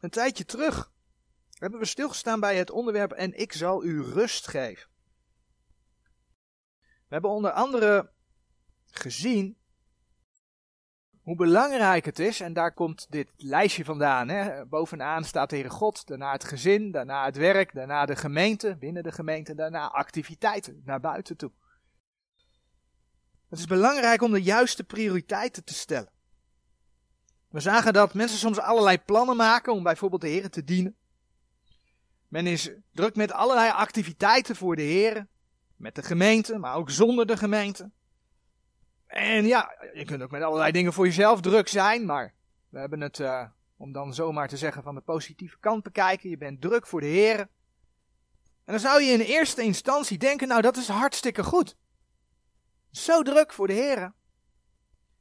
Een tijdje terug hebben we stilgestaan bij het onderwerp en ik zal u rust geven. We hebben onder andere gezien hoe belangrijk het is, en daar komt dit lijstje vandaan. Hè. Bovenaan staat de Heere God, daarna het gezin, daarna het werk, daarna de gemeente, binnen de gemeente, daarna activiteiten naar buiten toe. Het is belangrijk om de juiste prioriteiten te stellen. We zagen dat mensen soms allerlei plannen maken om bijvoorbeeld de Heer te dienen. Men is druk met allerlei activiteiten voor de Heer, met de gemeente, maar ook zonder de gemeente. En ja, je kunt ook met allerlei dingen voor jezelf druk zijn, maar we hebben het, uh, om dan zomaar te zeggen, van de positieve kant bekijken. Je bent druk voor de Heer. En dan zou je in eerste instantie denken, nou dat is hartstikke goed. Zo druk voor de Heer.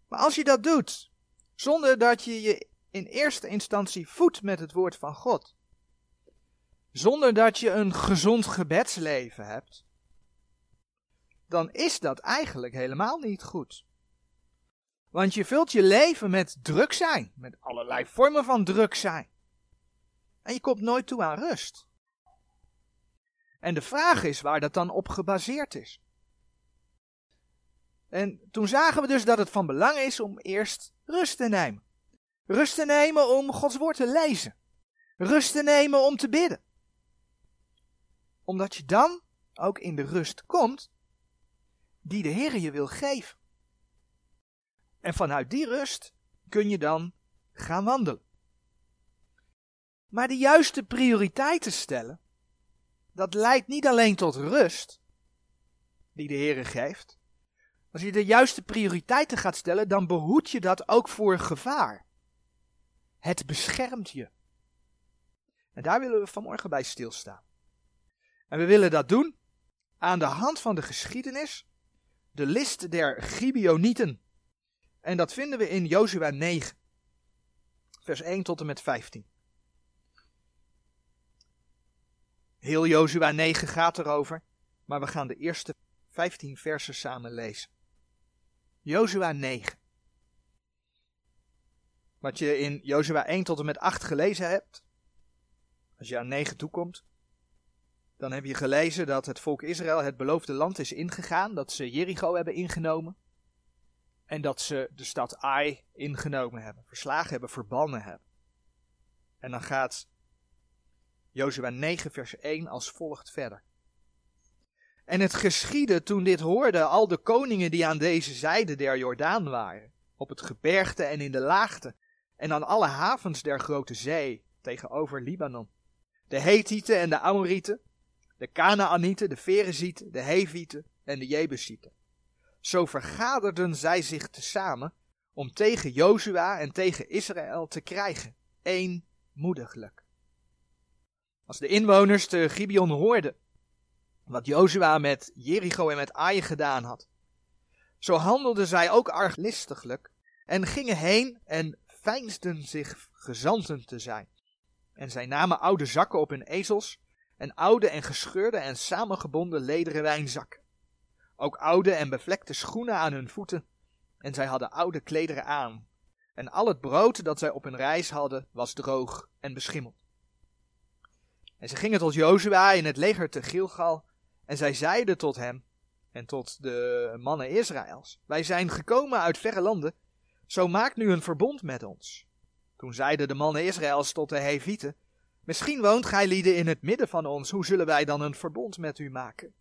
Maar als je dat doet, zonder dat je je in eerste instantie voedt met het woord van God, zonder dat je een gezond gebedsleven hebt, dan is dat eigenlijk helemaal niet goed. Want je vult je leven met druk zijn, met allerlei vormen van druk zijn. En je komt nooit toe aan rust. En de vraag is waar dat dan op gebaseerd is. En toen zagen we dus dat het van belang is om eerst rust te nemen. Rust te nemen om Gods woord te lezen. Rust te nemen om te bidden. Omdat je dan ook in de rust komt die de Heer je wil geven. En vanuit die rust kun je dan gaan wandelen. Maar de juiste prioriteiten stellen, dat leidt niet alleen tot rust, die de Heer geeft. Als je de juiste prioriteiten gaat stellen, dan behoed je dat ook voor gevaar. Het beschermt je. En daar willen we vanmorgen bij stilstaan. En we willen dat doen aan de hand van de geschiedenis de list der Gibeonieten. En dat vinden we in Jozua 9, vers 1 tot en met 15. Heel Jozua 9 gaat erover, maar we gaan de eerste 15 versen samen lezen. Jozua 9. Wat je in Jozua 1 tot en met 8 gelezen hebt, als je aan 9 toekomt, dan heb je gelezen dat het volk Israël het beloofde land is ingegaan, dat ze Jericho hebben ingenomen en dat ze de stad Ai ingenomen hebben, verslagen hebben, verbannen hebben. En dan gaat Jozua 9 vers 1 als volgt verder. En het geschiedde toen dit hoorden al de koningen die aan deze zijde der Jordaan waren, op het gebergte en in de laagte, en aan alle havens der grote zee tegenover Libanon. De Hethieten en de Amorieten, de Kanaanieten, de Ferezieten, de Hevieten en de Jebusieten. Zo vergaderden zij zich tezamen om tegen Jozua en tegen Israël te krijgen, eenmoediglijk. Als de inwoners te Gibeon hoorden wat Jozua met Jericho en met Ai gedaan had, zo handelden zij ook arglistiglijk en gingen heen en veinsden zich gezanten te zijn. En zij namen oude zakken op hun ezels en oude en gescheurde en samengebonden lederen wijnzakken. Ook oude en bevlekte schoenen aan hun voeten, en zij hadden oude klederen aan. En al het brood dat zij op hun reis hadden, was droog en beschimmeld. En ze gingen tot Jozua in het leger te Gilgal, en zij zeiden tot hem en tot de mannen Israëls: Wij zijn gekomen uit verre landen, zo maak nu een verbond met ons. Toen zeiden de mannen Israëls tot de Hevieten: Misschien woont gij lieden in het midden van ons, hoe zullen wij dan een verbond met u maken?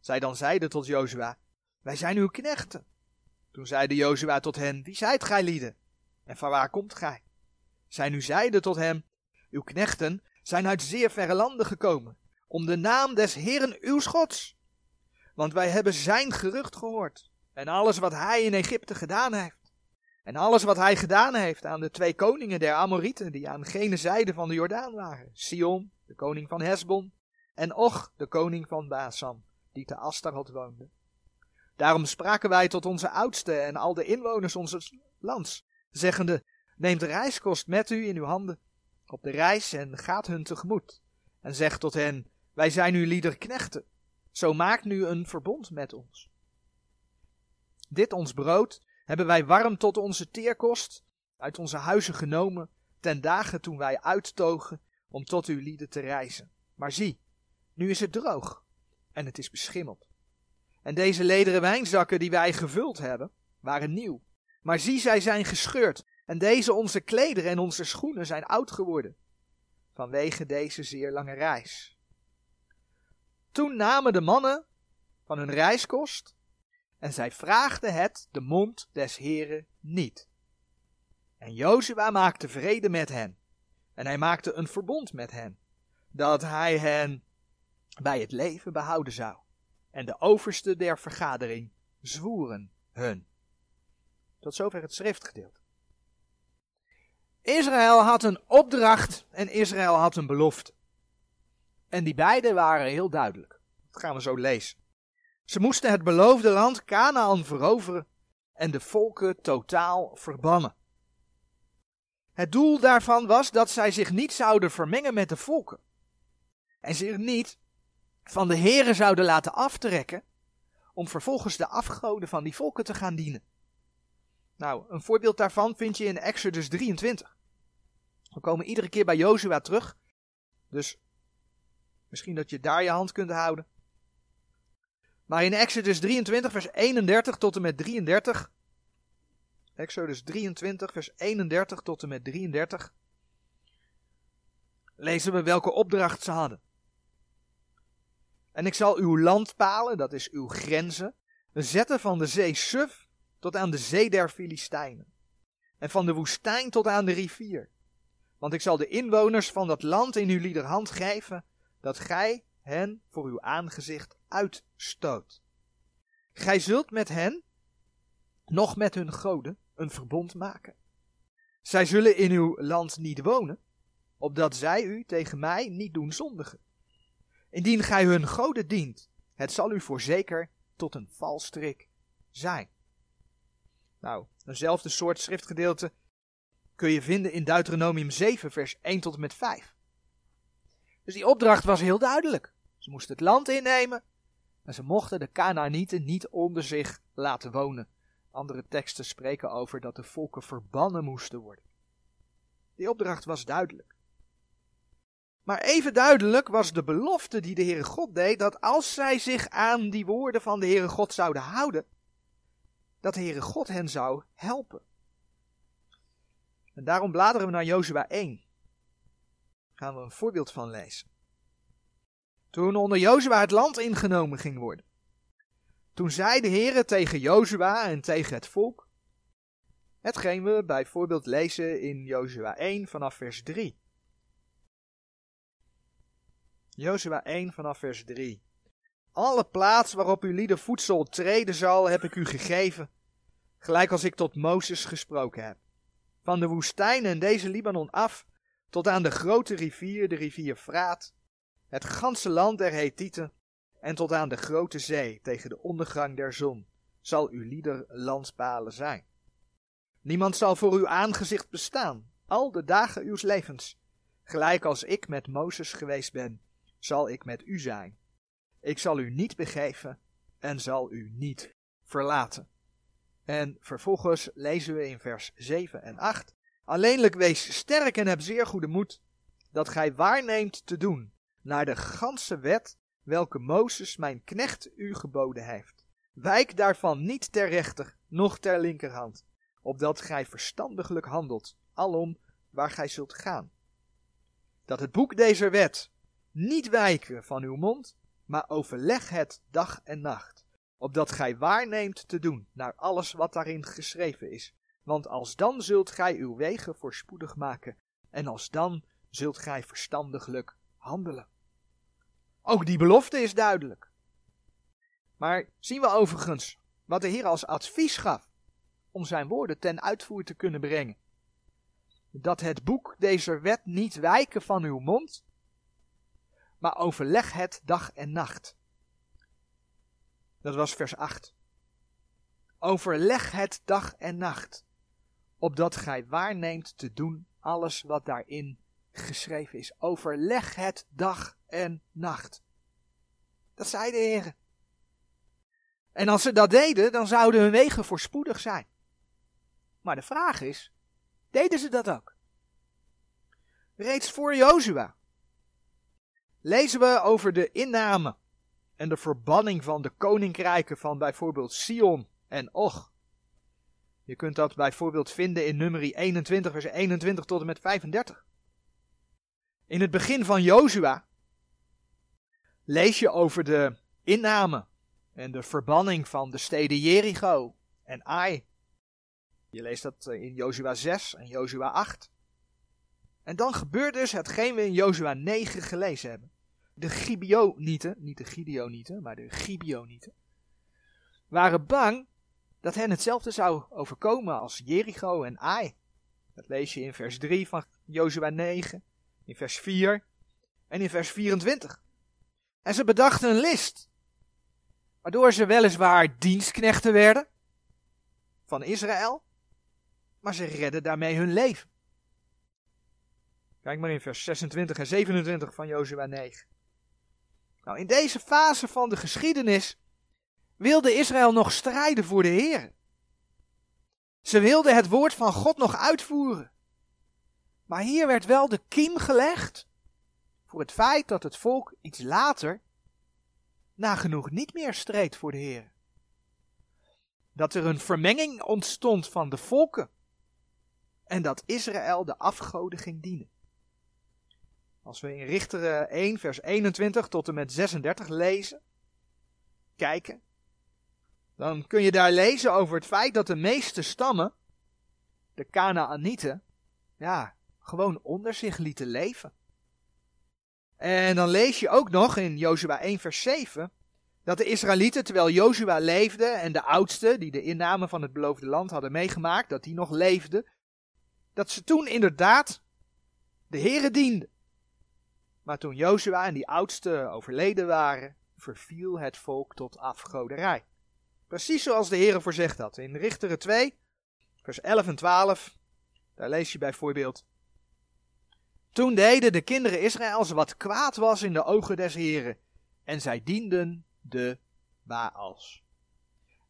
Zij dan zeiden tot Jozua, wij zijn uw knechten. Toen zeide Jozua tot hen, wie zijt gij lieden? En van waar komt gij? Zij nu zeiden tot hem, uw knechten zijn uit zeer verre landen gekomen, om de naam des Heeren uw Gods. Want wij hebben zijn gerucht gehoord, en alles wat hij in Egypte gedaan heeft. En alles wat hij gedaan heeft aan de twee koningen der Amorieten die aan gene zijde van de Jordaan waren. Sion, de koning van Hesbon, en Och, de koning van Basan, die te Astarot woonde. Daarom spraken wij tot onze oudsten en al de inwoners onze lands, zeggende, neemt de reiskost met u in uw handen op de reis en gaat hun tegemoet. En zegt tot hen, wij zijn uw lieder knechten, zo maakt nu een verbond met ons. Dit ons brood hebben wij warm tot onze teerkost uit onze huizen genomen ten dagen toen wij uittogen om tot uw lieden te reizen. Maar zie, nu is het droog en het is beschimmeld. En deze lederen wijnzakken die wij gevuld hebben, waren nieuw. Maar zie, zij zijn gescheurd en deze onze klederen en onze schoenen zijn oud geworden, vanwege deze zeer lange reis. Toen namen de mannen van hun reiskost en zij vraagden het de mond des Heren niet. En Jozua maakte vrede met hen. En hij maakte een verbond met hen. Dat hij hen bij het leven behouden zou. En de overste der vergadering zwoeren hun. Tot zover het schriftgedeelte. Israël had een opdracht en Israël had een belofte. En die beide waren heel duidelijk. Dat gaan we zo lezen. Ze moesten het beloofde land Canaan veroveren en de volken totaal verbannen. Het doel daarvan was dat zij zich niet zouden vermengen met de volken. En zich niet van de heren zouden laten aftrekken om vervolgens de afgoden van die volken te gaan dienen. Nou, een voorbeeld daarvan vind je in Exodus 23. We komen iedere keer bij Jozua terug. Dus misschien dat je daar je hand kunt houden. Maar in Exodus 23, vers 31 tot en met 33. Exodus 23, vers 31 tot en met 33. Lezen we welke opdracht ze hadden. En ik zal uw landpalen, dat is uw grenzen, zetten van de zee Suf tot aan de zee der Filistijnen. En van de woestijn tot aan de rivier. Want ik zal de inwoners van dat land in uw liederhand geven, dat gij hen voor uw aangezicht uitstoot. Gij zult met hen, nog met hun goden, een verbond maken. Zij zullen in uw land niet wonen, opdat zij u tegen mij niet doen zondigen. Indien gij hun goden dient, het zal u voorzeker tot een valstrik zijn. Nou, eenzelfde soort schriftgedeelte kun je vinden in Deuteronomium 7, vers 1 tot en met 5. Dus die opdracht was heel duidelijk. Ze moesten het land innemen en ze mochten de Canaanieten niet onder zich laten wonen. Andere teksten spreken over dat de volken verbannen moesten worden. Die opdracht was duidelijk. Maar even duidelijk was de belofte die de Heere God deed, dat als zij zich aan die woorden van de Heere God zouden houden, dat de Heere God hen zou helpen. En daarom bladeren we naar Jozua 1. Gaan we een voorbeeld van lezen. Toen onder Jozua het land ingenomen ging worden. Toen zei de Heere tegen Jozua en tegen het volk, hetgeen we bijvoorbeeld lezen in Jozua 1 vanaf vers 3. Jozua 1 vanaf vers 3. Alle plaats waarop uw lieden voedsel treden zal, heb ik u gegeven, gelijk als ik tot Mozes gesproken heb. Van de woestijn en deze Libanon af, tot aan de grote rivier, de rivier Fraat, het ganse land der Hethieten, en tot aan de grote zee, tegen de ondergang der zon, zal uw lieder landspalen zijn. Niemand zal voor uw aangezicht bestaan, al de dagen uws levens. Gelijk als ik met Mozes geweest ben, zal ik met u zijn. Ik zal u niet begeven en zal u niet verlaten. En vervolgens lezen we in vers 7 en 8. Alleenlijk wees sterk en heb zeer goede moed, dat gij waarneemt te doen, naar de ganse wet, welke Mozes mijn knecht u geboden heeft. Wijk daarvan niet ter rechter, noch ter linkerhand, opdat gij verstandiglijk handelt, alom waar gij zult gaan. Dat het boek deze wet niet wijken van uw mond, maar overleg het dag en nacht, opdat gij waarneemt te doen naar alles wat daarin geschreven is. Want als dan zult gij uw wegen voorspoedig maken, en als dan zult gij verstandiglijk handelen. Ook die belofte is duidelijk. Maar zien we overigens wat de Heer als advies gaf om zijn woorden ten uitvoer te kunnen brengen. Dat het boek deze wet niet wijken van uw mond, maar overleg het dag en nacht. Dat was vers 8. Overleg het dag en nacht, opdat gij waarneemt te doen alles wat daarin geschreven is. Overleg het dag en nacht. Dat zei de Heer. En als ze dat deden, dan zouden hun wegen voorspoedig zijn. Maar de vraag is, deden ze dat ook? reeds voor Jozua, lezen we over de inname en de verbanning van de koninkrijken van bijvoorbeeld Sion en Och. Je kunt dat bijvoorbeeld vinden in nummer 21, vers 21 tot en met 35. In het begin van Jozua lees je over de inname en de verbanning van de steden Jericho en Ai. Je leest dat eh, in Jozua 6 en Jozua 8. En dan gebeurt dus hetgeen we in Jozua 9 gelezen hebben. De Gibeonieten, niet de Gideonieten, maar de Gibeonieten, waren bang dat hen hetzelfde zou overkomen als Jericho en Ai. Dat lees je in vers 3 van Jozua 9, in vers 4 en in vers 24. En ze bedachten een list, waardoor ze weliswaar dienstknechten werden van Israël, maar ze redden daarmee hun leven. Kijk maar in vers 26 en 27 van Jozua 9. Nou, in deze fase van de geschiedenis wilde Israël nog strijden voor de Heer. Ze wilden het woord van God nog uitvoeren. Maar hier werd wel de kiem gelegd voor het feit dat het volk iets later nagenoeg niet meer streed voor de Heer. Dat er een vermenging ontstond van de volken en dat Israël de afgoden ging dienen. Als we in Richter 1 vers 21 tot en met 36 lezen, kijken, dan kun je daar lezen over het feit dat de meeste stammen, de Kanaanieten, ja, gewoon onder zich lieten leven. En dan lees je ook nog in Jozua 1 vers 7 dat de Israëlieten, terwijl Jozua leefde en de oudsten die de inname van het beloofde land hadden meegemaakt, dat die nog leefden, dat ze toen inderdaad de Here dienden. Maar toen Jozua en die oudsten overleden waren, verviel het volk tot afgoderij. Precies zoals de Heer voorzegd had. In Richteren 2, vers 11 en 12, daar lees je bijvoorbeeld. Toen deden de kinderen Israëls wat kwaad was in de ogen des Heren, en zij dienden de Baals.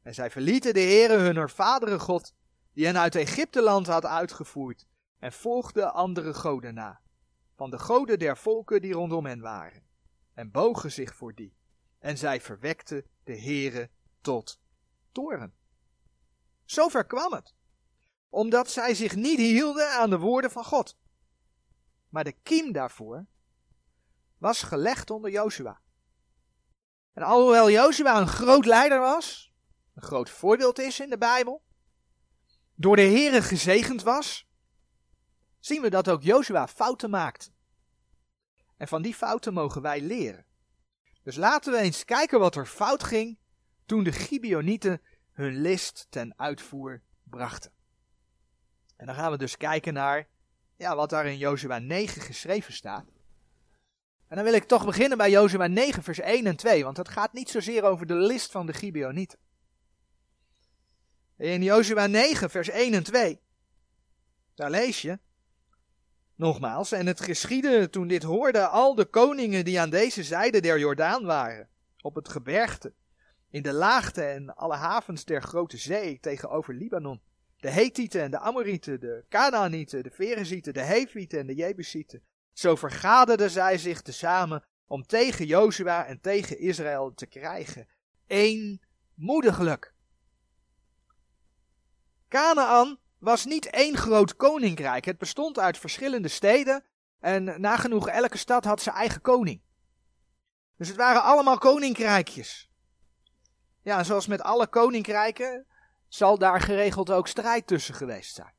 En zij verlieten de Heere hun vaderen God, die hen uit Egypteland had uitgevoerd, en volgden andere goden na, van de goden der volken die rondom hen waren, en bogen zich voor die. En zij verwekten de Heere tot toren. Zover kwam het, omdat zij zich niet hielden aan de woorden van God. Maar de kiem daarvoor was gelegd onder Joshua. En alhoewel Jozua een groot leider was, een groot voorbeeld is in de Bijbel, door de Here gezegend was, zien we dat ook Jozua fouten maakt. En van die fouten mogen wij leren. Dus laten we eens kijken wat er fout ging toen de Gibeonieten hun list ten uitvoer brachten. En dan gaan we dus kijken naar ja, wat daar in Jozua 9 geschreven staat. En dan wil ik toch beginnen bij Jozua 9, vers 1 en 2, want het gaat niet zozeer over de list van de Gibeonieten. In Jozua 9, vers 1 en 2, daar lees je, nogmaals, en het geschiedde toen dit hoorden al de koningen die aan deze zijde der Jordaan waren, op het gebergte, in de laagte en alle havens der grote zee tegenover Libanon, de Hethieten en de Amorieten, de Canaanieten, de Ferezieten, de Hevieten en de Jebusieten, zo vergaderden zij zich tezamen om tegen Jozua en tegen Israël te krijgen. Eenmoediglijk. Canaan was niet één groot koninkrijk. Het bestond uit verschillende steden en nagenoeg elke stad had zijn eigen koning. Dus het waren allemaal koninkrijkjes. Ja, zoals met alle koninkrijken zal daar geregeld ook strijd tussen geweest zijn.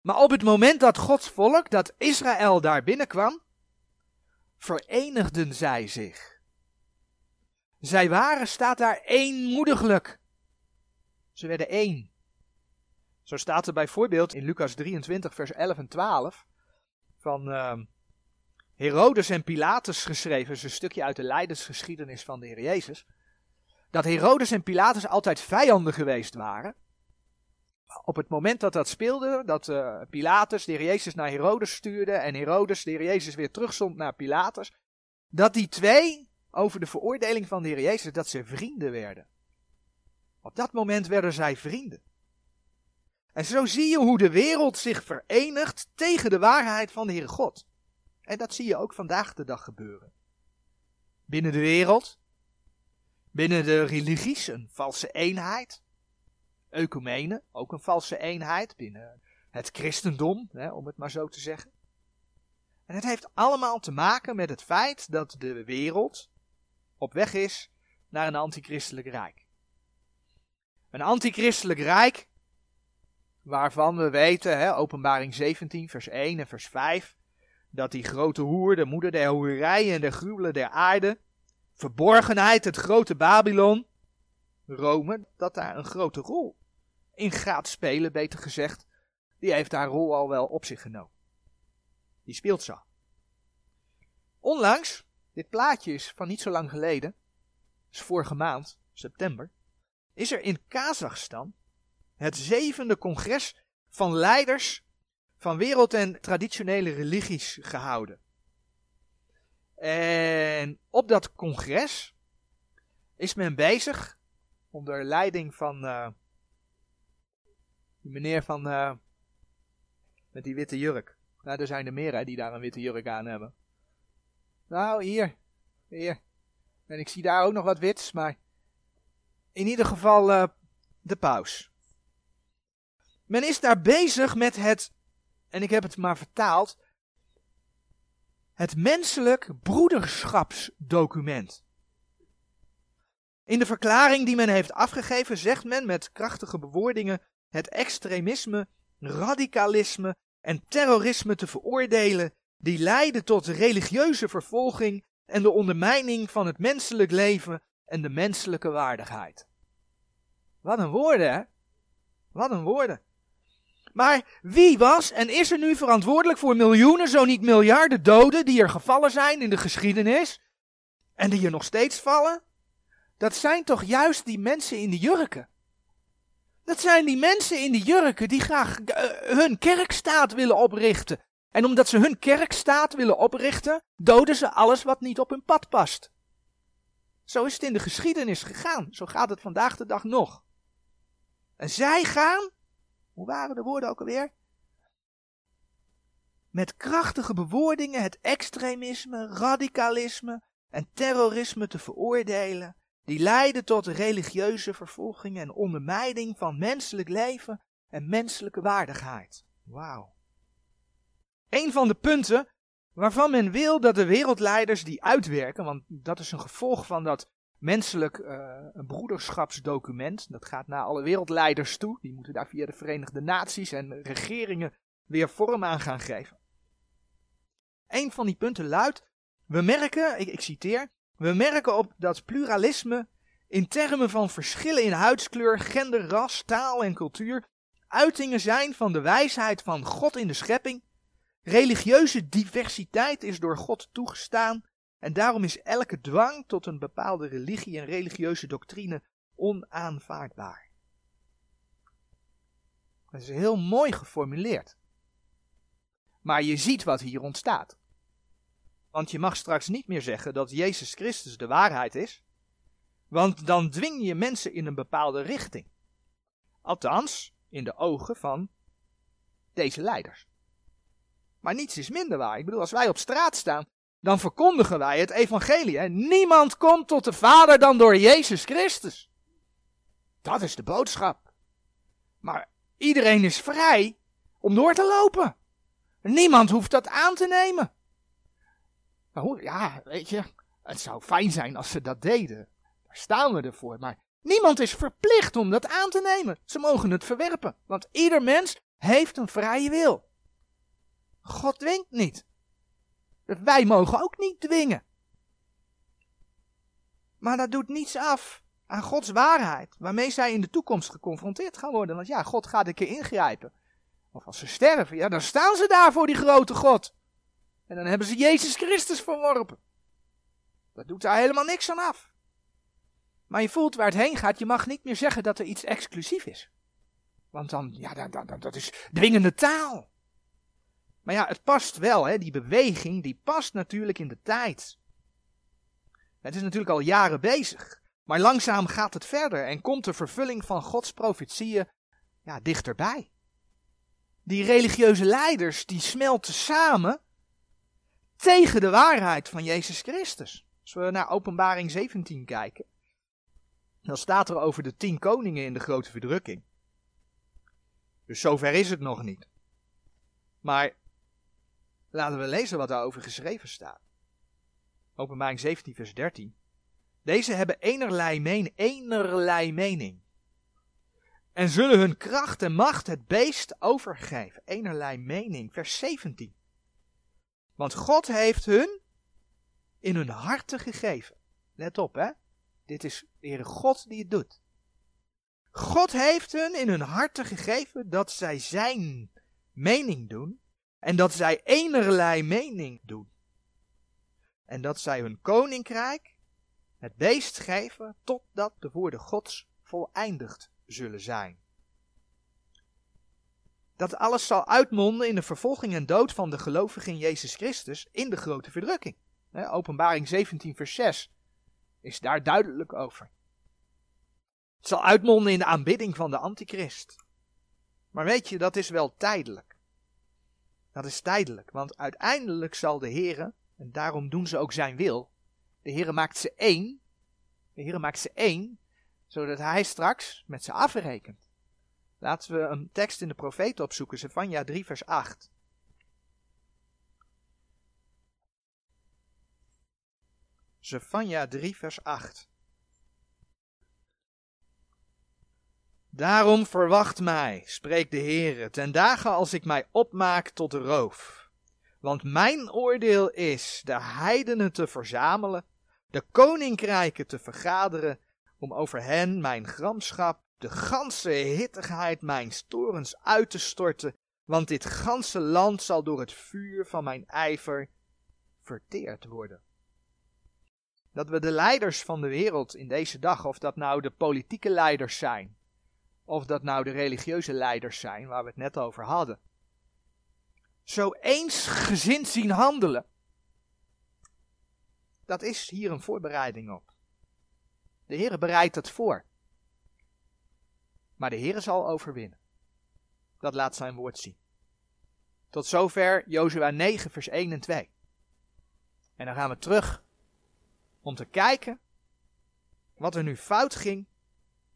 Maar op het moment dat Gods volk, dat Israël daar binnenkwam, verenigden zij zich. Zij waren, staat daar, eenmoediglijk. Ze werden één. Zo staat er bijvoorbeeld in Lucas 23, vers 11 en 12 van uh, Herodes en Pilatus geschreven, is een stukje uit de lijdensgeschiedenis van de Heer Jezus, dat Herodes en Pilatus altijd vijanden geweest waren op het moment dat dat speelde, dat uh, Pilatus de heer Jezus naar Herodes stuurde en Herodes de heer Jezus weer terugzond naar Pilatus, dat die twee over de veroordeling van de heer Jezus, dat ze vrienden werden. Op dat moment werden zij vrienden. En zo zie je hoe de wereld zich verenigt tegen de waarheid van de Heere God. En dat zie je ook vandaag de dag gebeuren. Binnen de wereld, binnen de religies een valse eenheid. Ecumene, ook een valse eenheid binnen het christendom, hè, om het maar zo te zeggen. En het heeft allemaal te maken met het feit dat de wereld op weg is naar een antichristelijk rijk. Een antichristelijk rijk waarvan we weten, hè, openbaring 17 vers 1 en vers 5, dat die grote hoer, de moeder der hoerij en der gruwelen der aarde, verborgenheid, het grote Babylon, Rome, dat daar een grote rol in gaat spelen, beter gezegd. Die heeft haar rol al wel op zich genomen. Die speelt zo. Onlangs, dit plaatje is van niet zo lang geleden, is vorige maand, september, is er in Kazachstan het zevende congres van leiders van wereld- en traditionele religies gehouden. En op dat congres is men bezig, onder leiding van uh, die meneer van uh, met die witte jurk. Nou, er zijn er meer die daar een witte jurk aan hebben. Nou, hier, hier. En ik zie daar ook nog wat wits, maar in ieder geval uh, de paus. Men is daar bezig met het, en ik heb het maar vertaald, het menselijk broederschapsdocument. In de verklaring die men heeft afgegeven zegt men met krachtige bewoordingen het extremisme, radicalisme en terrorisme te veroordelen die leiden tot religieuze vervolging en de ondermijning van het menselijk leven en de menselijke waardigheid. Wat een woorden, hè? Wat een woorden. Maar wie was en is er nu verantwoordelijk voor miljoenen, zo niet miljarden doden die er gevallen zijn in de geschiedenis en die er nog steeds vallen? Dat zijn toch juist die mensen in de jurken. Dat zijn die mensen in de jurken die graag uh, hun kerkstaat willen oprichten. En omdat ze hun kerkstaat willen oprichten, doden ze alles wat niet op hun pad past. Zo is het in de geschiedenis gegaan. Zo gaat het vandaag de dag nog. En zij gaan hoe waren de woorden ook alweer? Met krachtige bewoordingen het extremisme, radicalisme en terrorisme te veroordelen, die leiden tot religieuze vervolging en ondermijning van menselijk leven en menselijke waardigheid. Wauw. Een van de punten waarvan men wil dat de wereldleiders die uitwerken, want dat is een gevolg van dat menselijk uh, broederschapsdocument. Dat gaat naar alle wereldleiders toe. Die moeten daar via de Verenigde Naties en regeringen weer vorm aan gaan geven. Een van die punten luidt: We merken, ik citeer, we merken op dat pluralisme in termen van verschillen in huidskleur, gender, ras, taal en cultuur uitingen zijn van de wijsheid van God in de schepping. Religieuze diversiteit is door God toegestaan en daarom is elke dwang tot een bepaalde religie en religieuze doctrine onaanvaardbaar. Dat is heel mooi geformuleerd. Maar je ziet wat hier ontstaat. Want je mag straks niet meer zeggen dat Jezus Christus de waarheid is, want dan dwing je mensen in een bepaalde richting. Althans, in de ogen van deze leiders. Maar niets is minder waar. Ik bedoel, als wij op straat staan dan verkondigen wij het evangelie. Niemand komt tot de Vader dan door Jezus Christus. Dat is de boodschap. Maar iedereen is vrij om door te lopen. Niemand hoeft dat aan te nemen. Ja, weet je, het zou fijn zijn als ze dat deden. Daar staan we ervoor. Maar niemand is verplicht om dat aan te nemen. Ze mogen het verwerpen. Want ieder mens heeft een vrije wil. God dwingt niet. Wij mogen ook niet dwingen. Maar dat doet niets af aan Gods waarheid, waarmee zij in de toekomst geconfronteerd gaan worden. Want ja, God gaat een keer ingrijpen. Of als ze sterven, ja, dan staan ze daar voor die grote God. En dan hebben ze Jezus Christus verworpen. Dat doet daar helemaal niks aan af. Maar je voelt waar het heen gaat, je mag niet meer zeggen dat er iets exclusief is. Want dan, ja, dat, dat, dat is dwingende taal. Maar ja, het past wel, hè? die beweging, die past natuurlijk in de tijd. Het is natuurlijk al jaren bezig. Maar langzaam gaat het verder en komt de vervulling van Gods profetieën ja, dichterbij. die religieuze leiders, die smelten samen tegen de waarheid van Jezus Christus. Als we naar Openbaring 17 kijken, dan staat er over de tien koningen in de grote verdrukking. Dus zover is het nog niet. Maar laten we lezen wat daarover geschreven staat. Openbaring 17, vers 13. Deze hebben enerlei, meen, enerlei mening. En zullen hun kracht en macht het beest overgeven. Enerlei mening. Vers 17. Want God heeft hun in hun harten gegeven. Let op, hè. Dit is Heere God die het doet. God heeft hun in hun harten gegeven dat zij zijn mening doen en dat zij enerlei mening doen. En dat zij hun koninkrijk, het beest geven, totdat de woorden Gods voleindigd zullen zijn. Dat alles zal uitmonden in de vervolging en dood van de gelovigen in Jezus Christus in de grote verdrukking. Openbaring 17, vers 6 is daar duidelijk over. Het zal uitmonden in de aanbidding van de antichrist. Maar weet je, dat is wel tijdelijk. Dat is tijdelijk, want uiteindelijk zal de Heer, en daarom doen ze ook zijn wil, de Heer maakt ze één, de Heer maakt ze één, zodat hij straks met ze afrekent. Laten we een tekst in de profeet opzoeken, Zefania 3 vers 8. Zefania 3 vers 8. Daarom verwacht mij, spreekt de Heere, ten dagen als ik mij opmaak tot de roof. Want mijn oordeel is de heidenen te verzamelen, de koninkrijken te vergaderen, om over hen mijn gramschap, de ganse hittigheid mijn storens uit te storten, want dit ganse land zal door het vuur van mijn ijver verteerd worden. Dat we de leiders van de wereld in deze dag, of dat nou de politieke leiders zijn, of dat nou de religieuze leiders zijn waar we het net over hadden, zo eensgezind zien handelen. Dat is hier een voorbereiding op. De Heer bereidt het voor. Maar de Heer zal overwinnen. Dat laat zijn woord zien. Tot zover Jozua 9, vers 1 en 2. En dan gaan we terug om te kijken wat er nu fout ging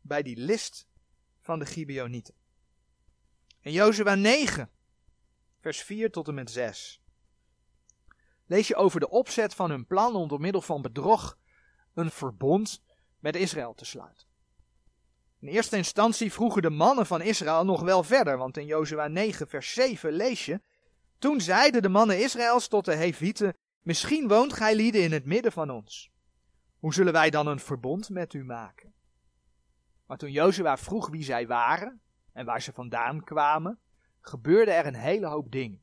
bij die list van de Gibeonieten. In Jozua 9, vers 4 tot en met 6, lees je over de opzet van hun plan om door middel van bedrog een verbond met Israël te sluiten. In eerste instantie vroegen de mannen van Israël nog wel verder, want in Jozua 9, vers 7 lees je: Toen zeiden de mannen Israëls tot de Hevieten: Misschien woont gij in het midden van ons. Hoe zullen wij dan een verbond met u maken? Maar toen Jozua vroeg wie zij waren en waar ze vandaan kwamen, gebeurde er een hele hoop dingen.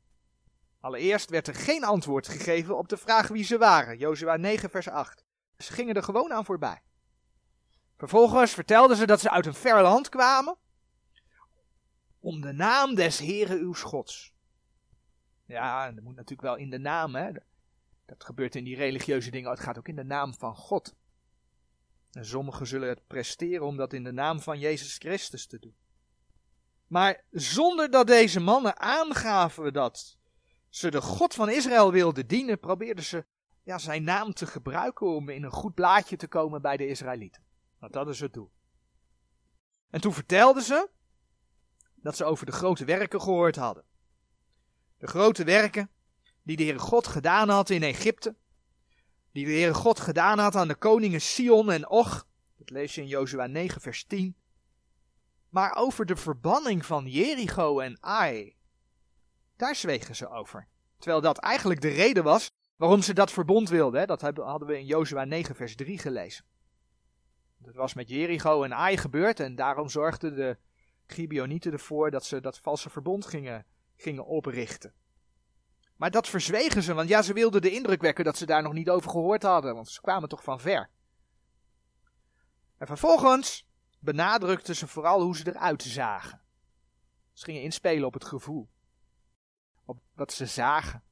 Allereerst werd er geen antwoord gegeven op de vraag wie ze waren, Jozua 9 vers 8. Ze gingen er gewoon aan voorbij. Vervolgens vertelden ze dat ze uit een ver land kwamen, om de naam des Heren uw Gods. Ja, dat moet natuurlijk wel in de naam, hè. Dat gebeurt in die religieuze dingen, het gaat ook in de naam van God. En sommigen zullen het presteren om dat in de naam van Jezus Christus te doen. Maar zonder dat deze mannen aangaven dat ze de God van Israël wilden dienen, probeerden ze ja, zijn naam te gebruiken om in een goed blaadje te komen bij de Israëlieten. Want dat is het doel. En toen vertelden ze dat ze over de grote werken gehoord hadden. De grote werken die de Heere God gedaan had in Egypte, die de Heere God gedaan had aan de koningen Sion en Og, dat lees je in Jozua 9 vers 10, maar over de verbanning van Jericho en Ai, daar zwegen ze over. Terwijl dat eigenlijk de reden was waarom ze dat verbond wilden. Dat hadden we in Jozua 9 vers 3 gelezen. Dat was met Jericho en Ai gebeurd en daarom zorgden de Gibeonieten ervoor dat ze dat valse verbond gingen, gingen oprichten. Maar dat verzwegen ze, want ja, ze wilden de indruk wekken dat ze daar nog niet over gehoord hadden, want ze kwamen toch van ver. En vervolgens benadrukten ze vooral hoe ze eruit zagen. Ze gingen inspelen op het gevoel, op wat ze zagen.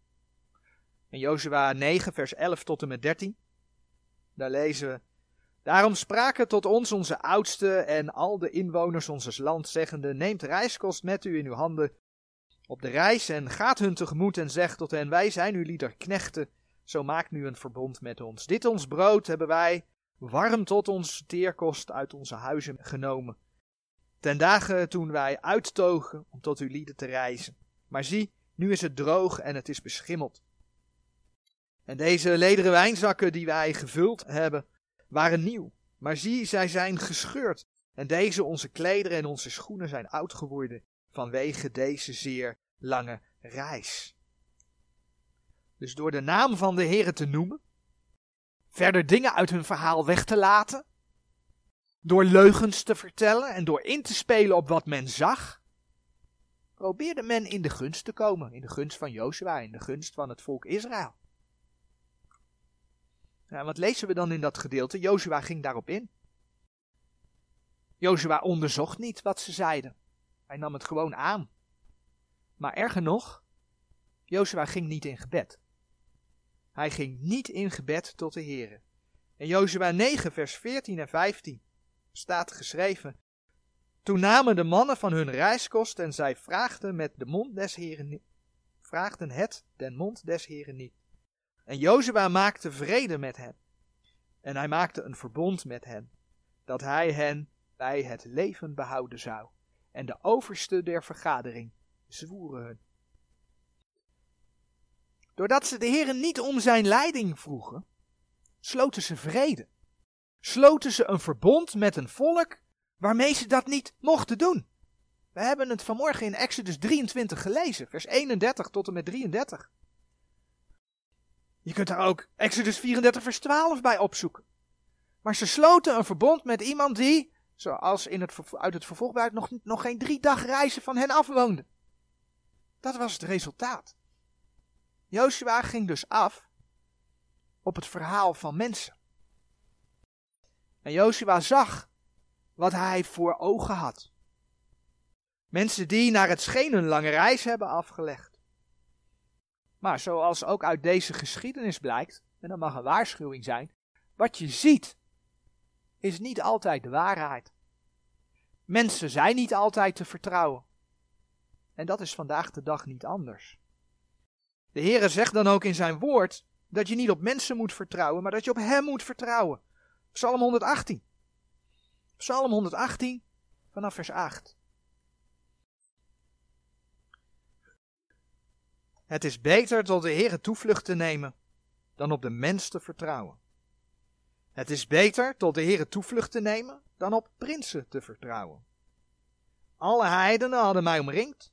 In Jozua 9, vers 11 tot en met 13, daar lezen we. Daarom spraken tot ons onze oudsten en al de inwoners ons land, zeggende: Neemt reiskost met u in uw handen op de reis en gaat hun tegemoet en zegt tot hen, wij zijn uw lieder knechten, zo maakt nu een verbond met ons. Dit ons brood hebben wij warm tot ons teerkost uit onze huizen genomen. Ten dagen toen wij uittogen om tot uw lieden te reizen. Maar zie, nu is het droog en het is beschimmeld. En deze lederen wijnzakken die wij gevuld hebben, waren nieuw. Maar zie, zij zijn gescheurd. En deze onze klederen en onze schoenen zijn oud geworden vanwege deze zeer lange reis. Dus door de naam van de Heere te noemen, verder dingen uit hun verhaal weg te laten, door leugens te vertellen en door in te spelen op wat men zag, probeerde men in de gunst te komen, in de gunst van Jozua, in de gunst van het volk Israël. Nou, wat lezen we dan in dat gedeelte? Jozua ging daarop in. Jozua onderzocht niet wat ze zeiden. Hij nam het gewoon aan. Maar erger nog, Jozua ging niet in gebed. Hij ging niet in gebed tot de Heere. In Jozua 9, vers 14 en 15 staat geschreven: Toen namen de mannen van hun reiskost en zij vraagden met de mond des Heren vraagden het den mond des Heren niet. En Jozua maakte vrede met hen. En hij maakte een verbond met hen, dat hij hen bij het leven behouden zou. En de overste der vergadering zwoeren hun. Doordat ze de Heren niet om zijn leiding vroegen, sloten ze vrede. Sloten ze een verbond met een volk waarmee ze dat niet mochten doen. We hebben het vanmorgen in Exodus 23 gelezen, vers 31 tot en met 33. Je kunt daar ook Exodus 34, vers 12 bij opzoeken. Maar ze sloten een verbond met iemand die, zoals in het, uit het vervolg nog, nog geen drie dag reizen van hen afwoonde. Dat was het resultaat. Joshua ging dus af op het verhaal van mensen. En Joshua zag wat hij voor ogen had. Mensen die naar het scheen een lange reis hebben afgelegd. Maar zoals ook uit deze geschiedenis blijkt, en dat mag een waarschuwing zijn, wat je ziet is niet altijd de waarheid. Mensen zijn niet altijd te vertrouwen. En dat is vandaag de dag niet anders. De Heere zegt dan ook in zijn woord dat je niet op mensen moet vertrouwen, maar dat je op Hem moet vertrouwen. Psalm 118. Psalm 118 vanaf vers 8. Het is beter tot de Heere toevlucht te nemen dan op de mens te vertrouwen. Het is beter tot de Heere toevlucht te nemen dan op prinsen te vertrouwen. Alle heidenen hadden mij omringd.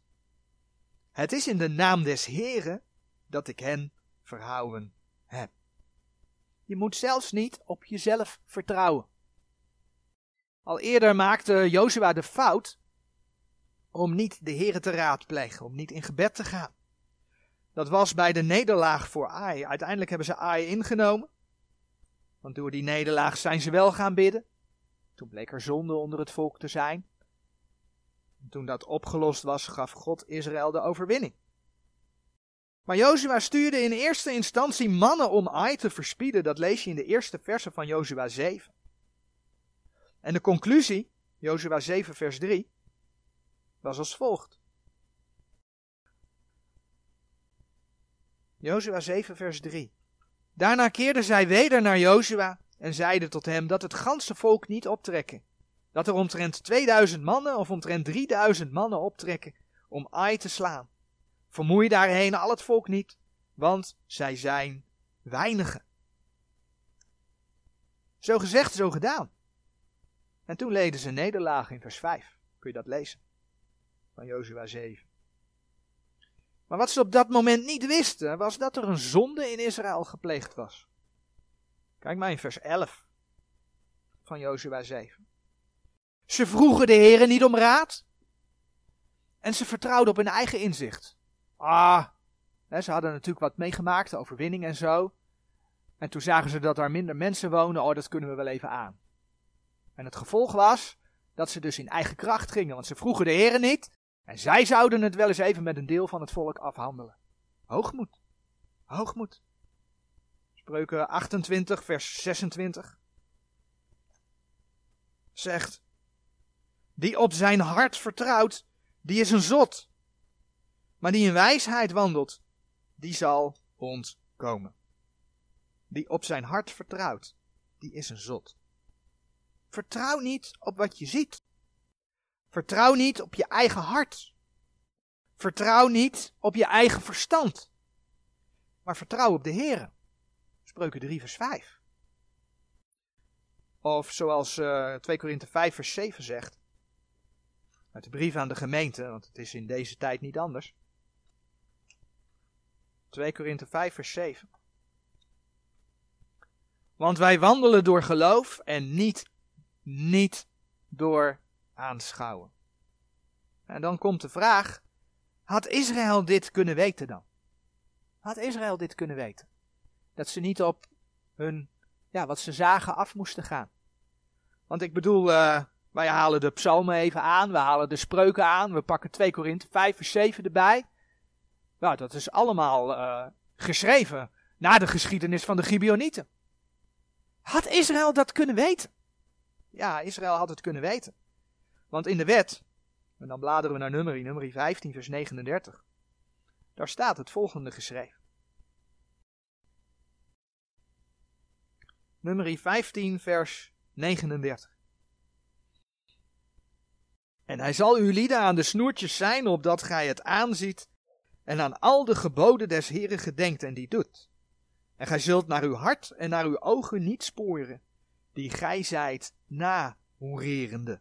Het is in de naam des Heeren dat ik hen verhouden heb. Je moet zelfs niet op jezelf vertrouwen. Al eerder maakte Jozua de fout om niet de Heere te raadplegen, om niet in gebed te gaan. Dat was bij de nederlaag voor Ai. Uiteindelijk hebben ze Ai ingenomen. Want door die nederlaag zijn ze wel gaan bidden. Toen bleek er zonde onder het volk te zijn. En toen dat opgelost was, gaf God Israël de overwinning. Maar Jozua stuurde in eerste instantie mannen om Ai te verspieden. Dat lees je in de eerste versen van Jozua 7. En de conclusie, Jozua 7 vers 3, was als volgt. Jozua 7 vers 3. Daarna keerden zij weder naar Jozua en zeiden tot hem dat het ganse volk niet optrekken. Dat er omtrent 2000 mannen of omtrent 3000 mannen optrekken om Ai te slaan. Vermoei daarheen al het volk niet, want zij zijn weinigen. Zo gezegd, zo gedaan. En toen leden ze nederlaag in vers 5. Kun je dat lezen? Van Jozua 7. Maar wat ze op dat moment niet wisten, was dat er een zonde in Israël gepleegd was. Kijk maar in vers 11 van Jozua 7. Ze vroegen de heren niet om raad. En ze vertrouwden op hun eigen inzicht. Ah, ze hadden natuurlijk wat meegemaakt, overwinning en zo. En toen zagen ze dat er minder mensen wonen, oh dat kunnen we wel even aan. En het gevolg was dat ze dus in eigen kracht gingen, want ze vroegen de heren niet. En zij zouden het wel eens even met een deel van het volk afhandelen. Hoogmoed. Hoogmoed. Spreuken 28, vers 26. Zegt, die op zijn hart vertrouwt, die is een zot. Maar die in wijsheid wandelt, die zal ontkomen. Die op zijn hart vertrouwt, die is een zot. Vertrouw niet op wat je ziet. Vertrouw niet op je eigen hart. Vertrouw niet op je eigen verstand. Maar vertrouw op de Heer. Spreuken 3 vers 5. Of zoals uh, 2 Korinthe 5 vers 7 zegt. Uit de brief aan de gemeente, want het is in deze tijd niet anders. 2 Korinthe 5 vers 7. Want wij wandelen door geloof en niet, niet door aanschouwen. En dan komt de vraag, had Israël dit kunnen weten dan? Had Israël dit kunnen weten? Dat ze niet op hun, ja, wat ze zagen af moesten gaan. Want ik bedoel, uh, wij halen de psalmen even aan, we halen de spreuken aan, we pakken 2 Korinthe 5 vers 7 erbij. Nou, dat is allemaal uh, geschreven na de geschiedenis van de Gibeonieten. Had Israël dat kunnen weten? Ja, Israël had het kunnen weten. Want in de wet, en dan bladeren we naar nummer, nummer 15 vers 39, daar staat het volgende geschreven. Nummer 15 vers 39. En hij zal uw lieden aan de snoertjes zijn, opdat gij het aanziet en aan al de geboden des Heren gedenkt en die doet. En gij zult naar uw hart en naar uw ogen niet sporen, die gij zijt na hoererende.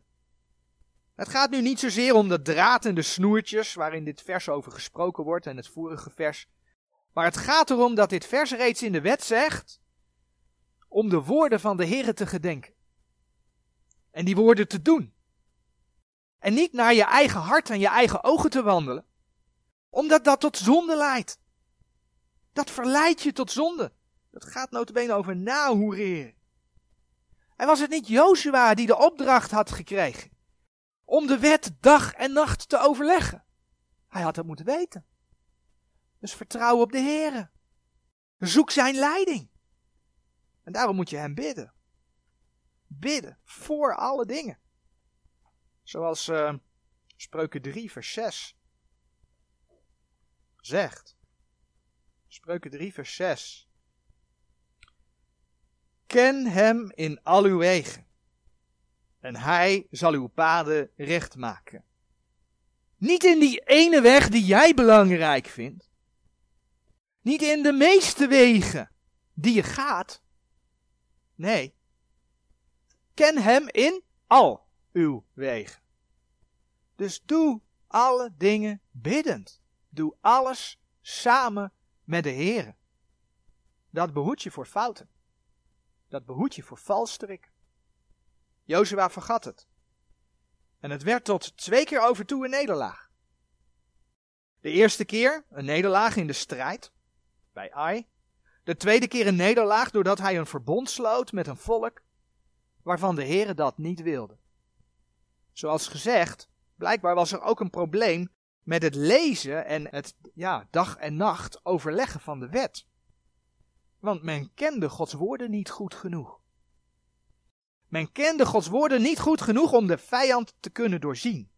Het gaat nu niet zozeer om de draad en de snoertjes waarin dit vers over gesproken wordt en het vorige vers. Maar het gaat erom dat dit vers reeds in de wet zegt om de woorden van de Heere te gedenken. En die woorden te doen. En niet naar je eigen hart en je eigen ogen te wandelen. Omdat dat tot zonde leidt. Dat verleidt je tot zonde. Dat gaat notabene over nahoereren. En was het niet Joshua die de opdracht had gekregen om de wet dag en nacht te overleggen? Hij had het moeten weten. Dus vertrouw op de Heer. Zoek zijn leiding. En daarom moet je hem bidden. Bidden voor alle dingen. Zoals uh, Spreuken 3, vers 6 zegt. Spreuken 3, vers 6. Ken hem in al uw wegen, en hij zal uw paden recht maken. Niet in die ene weg die jij belangrijk vindt. Niet in de meeste wegen die je gaat. Nee. Ken hem in al uw wegen. Dus doe alle dingen biddend. Doe alles samen met de Heer. Dat behoedt je voor fouten. Dat behoedt je voor valstrik. Jozua vergat het. En het werd tot twee keer over toe een nederlaag. De eerste keer een nederlaag in de strijd bij Ai. De tweede keer een nederlaag doordat hij een verbond sloot met een volk waarvan de Heere dat niet wilde. Zoals gezegd, blijkbaar was er ook een probleem met het lezen en het ja, dag en nacht overleggen van de wet. Want men kende Gods woorden niet goed genoeg. Men kende Gods woorden niet goed genoeg om de vijand te kunnen doorzien.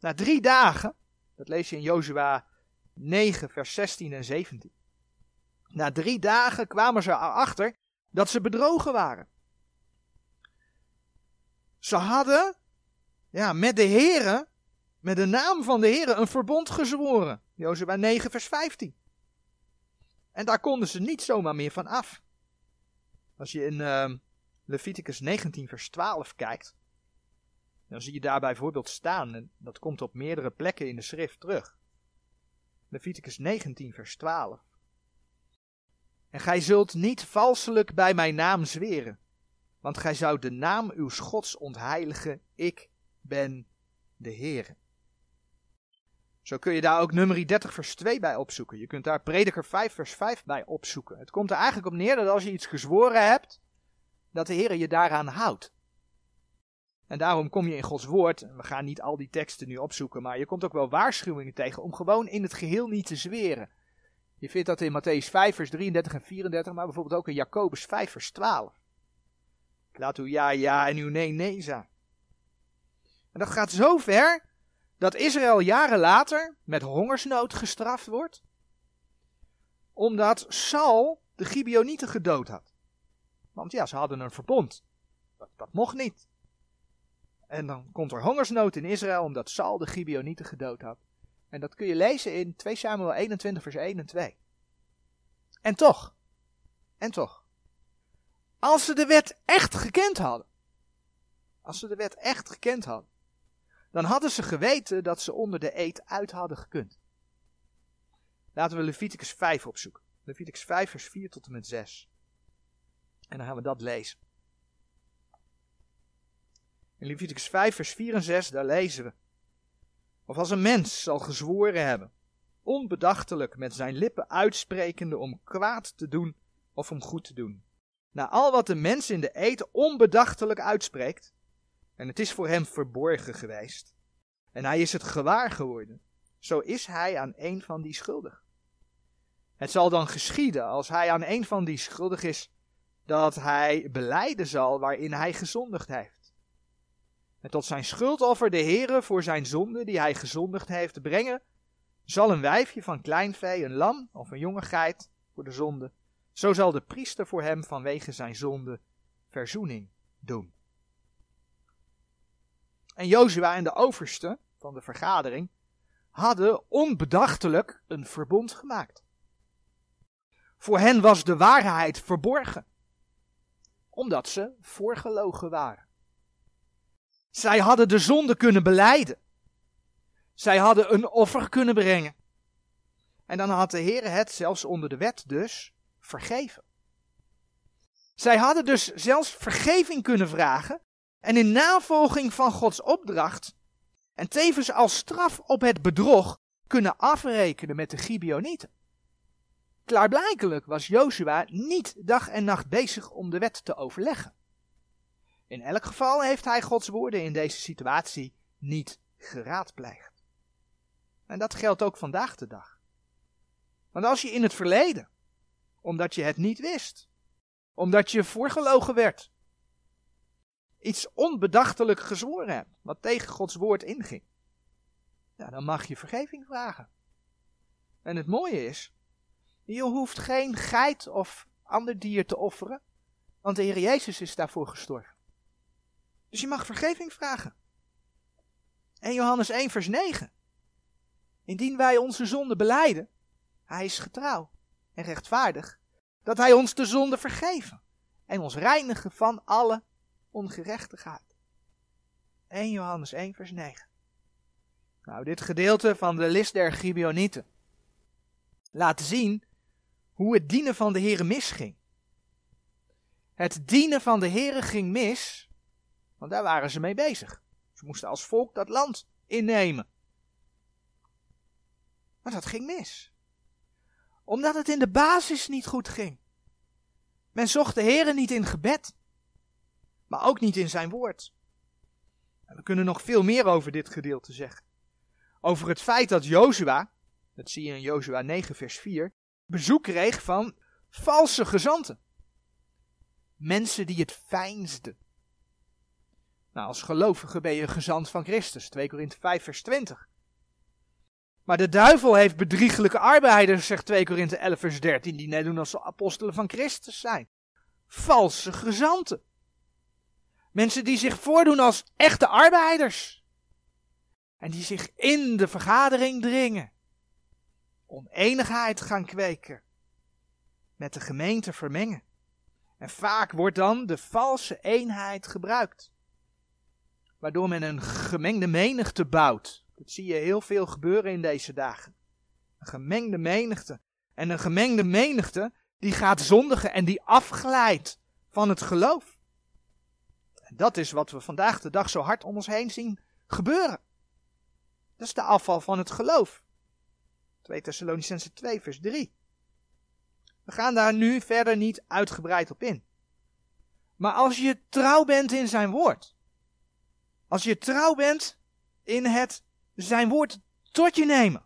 Na drie dagen, dat lees je in Jozua 9, vers 16 en 17. Na drie dagen kwamen ze erachter dat ze bedrogen waren. Ze hadden ja, met de Here, met de naam van de Here, een verbond gezworen. Jozua 9, vers 15. En daar konden ze niet zomaar meer van af. Als je in uh, Leviticus 19, vers 12 kijkt, dan zie je daar bijvoorbeeld staan, en dat komt op meerdere plekken in de schrift terug. Leviticus 19, vers 12. En gij zult niet valselijk bij mijn naam zweren, want gij zou de naam uw Gods ontheiligen, ik ben de Heer. Zo kun je daar ook nummer 30 vers 2 bij opzoeken. Je kunt daar prediker 5 vers 5 bij opzoeken. Het komt er eigenlijk op neer dat als je iets gezworen hebt, dat de Heer je daaraan houdt. En daarom kom je in Gods woord, we gaan niet al die teksten nu opzoeken, maar je komt ook wel waarschuwingen tegen om gewoon in het geheel niet te zweren. Je vindt dat in Matthäus 5 vers 33 en 34, maar bijvoorbeeld ook in Jacobus 5 vers 12. Laat uw ja ja en uw nee nee zijn. En dat gaat zo ver dat Israël jaren later met hongersnood gestraft wordt, omdat Saul de Gibeonieten gedood had. Want ja, ze hadden een verbond. Dat, dat mocht niet. En dan komt er hongersnood in Israël omdat Saul de Gibeonieten gedood had. En dat kun je lezen in 2 Samuel 21 vers 1 en 2. En toch, en toch, als ze de wet echt gekend hadden, als ze de wet echt gekend hadden, dan hadden ze geweten dat ze onder de eed uit hadden gekund. Laten we Leviticus 5 opzoeken. Leviticus 5 vers 4 tot en met 6. En dan gaan we dat lezen. In Leviticus 5 vers 4 en 6 daar lezen we. Of als een mens zal gezworen hebben, onbedachtelijk met zijn lippen uitsprekende om kwaad te doen of om goed te doen. Na al wat de mens in de eten onbedachtelijk uitspreekt, en het is voor hem verborgen geweest, en hij is het gewaar geworden, zo is hij aan een van die schuldig. Het zal dan geschieden, als hij aan een van die schuldig is, dat hij beleiden zal waarin hij gezondigd heeft. En tot zijn schuldoffer de Heere voor zijn zonde die hij gezondigd heeft brengen, zal een wijfje van klein vee, een lam of een jonge geit voor de zonde, zo zal de priester voor hem vanwege zijn zonde verzoening doen. En Jozua en de overste van de vergadering hadden onbedachtelijk een verbond gemaakt. Voor hen was de waarheid verborgen, omdat ze voorgelogen waren. Zij hadden de zonde kunnen beleiden. Zij hadden een offer kunnen brengen. En dan had de Heer het zelfs onder de wet dus vergeven. Zij hadden dus zelfs vergeving kunnen vragen en in navolging van Gods opdracht en tevens als straf op het bedrog kunnen afrekenen met de Gibeonieten. Klaarblijkelijk was Jozua niet dag en nacht bezig om de wet te overleggen. In elk geval heeft hij Gods woorden in deze situatie niet geraadpleegd. En dat geldt ook vandaag de dag. Want als je in het verleden, omdat je het niet wist, omdat je voorgelogen werd, iets onbedachtelijk gezworen hebt, wat tegen Gods woord inging, ja, dan mag je vergeving vragen. En het mooie is, je hoeft geen geit of ander dier te offeren, want de Heer Jezus is daarvoor gestorven. Dus je mag vergeving vragen. En Johannes 1 vers 9. Indien wij onze zonde beleiden, hij is getrouw en rechtvaardig, dat hij ons de zonde vergeven en ons reinigen van alle ongerechtigheid. 1 Johannes 1 vers 9. Nou, dit gedeelte van de list der Gibeonieten laat zien hoe het dienen van de Heere misging. Het dienen van de Heere ging mis, want daar waren ze mee bezig. Ze moesten als volk dat land innemen. Maar dat ging mis. Omdat het in de basis niet goed ging. Men zocht de Heere niet in gebed, maar ook niet in zijn woord. We kunnen nog veel meer over dit gedeelte zeggen. Over het feit dat Jozua, dat zie je in Jozua 9 vers 4, bezoek kreeg van valse gezanten. Mensen die het fijnsden. Nou, als gelovige ben je gezant van Christus, 2 Korinthe 5 vers 20. Maar de duivel heeft bedrieglijke arbeiders, zegt 2 Korinthe 11 vers 13, die net doen als apostelen van Christus zijn. Valse gezanten. Mensen die zich voordoen als echte arbeiders. En die zich in de vergadering dringen oneenigheid gaan kweken, met de gemeente vermengen. En vaak wordt dan de valse eenheid gebruikt, waardoor men een gemengde menigte bouwt. Dat zie je heel veel gebeuren in deze dagen. Een gemengde menigte. En een gemengde menigte die gaat zondigen en die afglijdt van het geloof. Dat is wat we vandaag de dag zo hard om ons heen zien gebeuren. Dat is de afval van het geloof. 2 Thessalonicense 2 vers 3. We gaan daar nu verder niet uitgebreid op in. Maar als je trouw bent in zijn woord. Als je trouw bent in het zijn woord tot je nemen.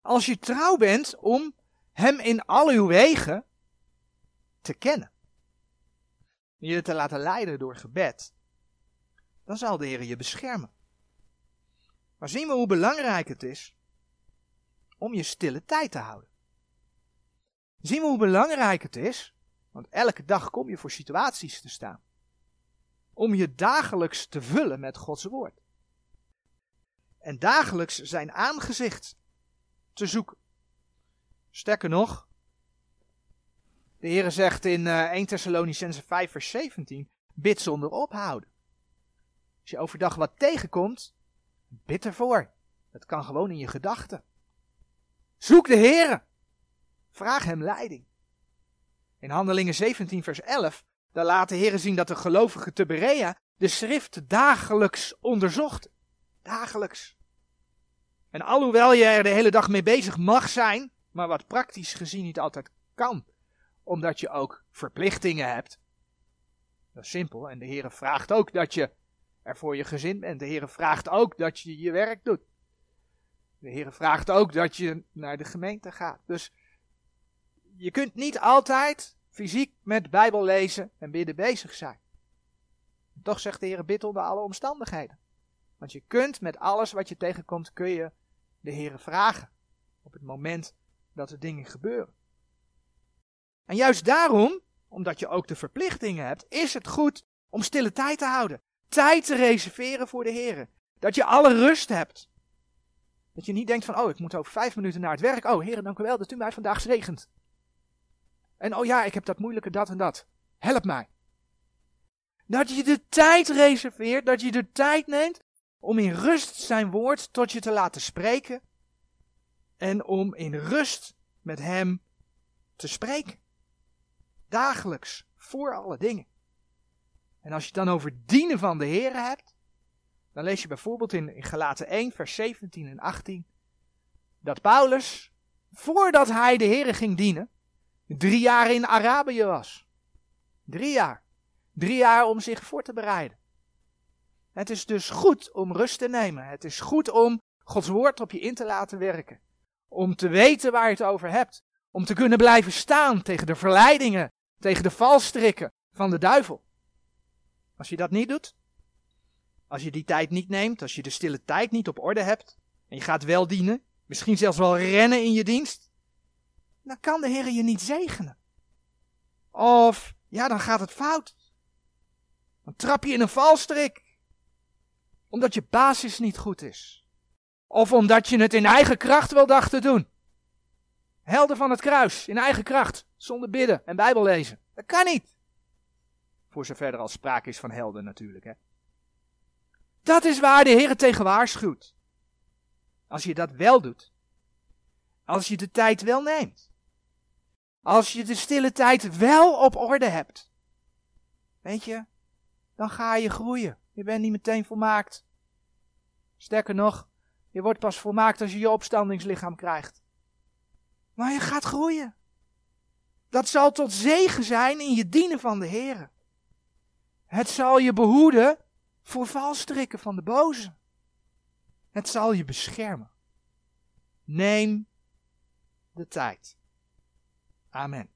Als je trouw bent om hem in al uw wegen te kennen. Je te laten leiden door gebed. Dan zal de Heer je beschermen. Maar zien we hoe belangrijk het is om je stille tijd te houden. Zien we hoe belangrijk het is, want elke dag kom je voor situaties te staan, om je dagelijks te vullen met Gods woord. En dagelijks zijn aangezicht te zoeken. Sterker nog, de Heere zegt in uh, 1 Thessalonicense 5 vers 17, bid zonder ophouden. Als je overdag wat tegenkomt, bid ervoor. Dat kan gewoon in je gedachten. Zoek de Heere. Vraag hem leiding. In Handelingen 17 vers 11, daar laat de Heere zien dat de gelovigen te Berea de schrift dagelijks onderzocht. Dagelijks. En alhoewel je er de hele dag mee bezig mag zijn, maar wat praktisch gezien niet altijd kan, omdat je ook verplichtingen hebt. Dat is simpel. En de Heere vraagt ook dat je er voor je gezin bent. De Heere vraagt ook dat je je werk doet. De Heere vraagt ook dat je naar de gemeente gaat. Dus je kunt niet altijd fysiek met Bijbel lezen en bidden bezig zijn. Toch zegt de Heere, bid onder alle omstandigheden. Want je kunt met alles wat je tegenkomt, kun je de Heere vragen. Op het moment dat er dingen gebeuren. En juist daarom, omdat je ook de verplichtingen hebt, is het goed om stille tijd te houden. Tijd te reserveren voor de Heer. Dat je alle rust hebt. Dat je niet denkt van, oh, ik moet over vijf minuten naar het werk. Oh, Heer, dank u wel dat u mij vandaag zegent. En oh ja, ik heb dat moeilijke dat en dat. Help mij. Dat je de tijd reserveert, dat je de tijd neemt om in rust zijn woord tot je te laten spreken. En om in rust met hem te spreken. Dagelijks, voor alle dingen. En als je het dan over dienen van de Heer hebt, dan lees je bijvoorbeeld in, in Galaten 1, vers 17 en 18, dat Paulus, voordat hij de Heer ging dienen, drie jaar in Arabië was. Drie jaar. Drie jaar om zich voor te bereiden. Het is dus goed om rust te nemen. Het is goed om Gods woord op je in te laten werken. Om te weten waar je het over hebt. Om te kunnen blijven staan tegen de verleidingen, tegen de valstrikken van de duivel. Als je dat niet doet, als je die tijd niet neemt, als je de stille tijd niet op orde hebt, en je gaat wel dienen, misschien zelfs wel rennen in je dienst, dan kan de Heer je niet zegenen. Of, ja, dan gaat het fout. Dan trap je in een valstrik. Omdat je basis niet goed is. Of omdat je het in eigen kracht wel dacht te doen. Helden van het kruis, in eigen kracht, zonder bidden en Bijbel lezen. Dat kan niet. Voor zover er al sprake is van helden natuurlijk. Hè. Dat is waar de Heer tegen waarschuwt. Als je dat wel doet. Als je de tijd wel neemt. Als je de stille tijd wel op orde hebt. Weet je, dan ga je groeien. Je bent niet meteen volmaakt. Sterker nog, je wordt pas volmaakt als je je opstandingslichaam krijgt. Maar je gaat groeien. Dat zal tot zegen zijn in je dienen van de Heer. Het zal je behoeden voor valstrikken van de boze. Het zal je beschermen. Neem de tijd. Amen.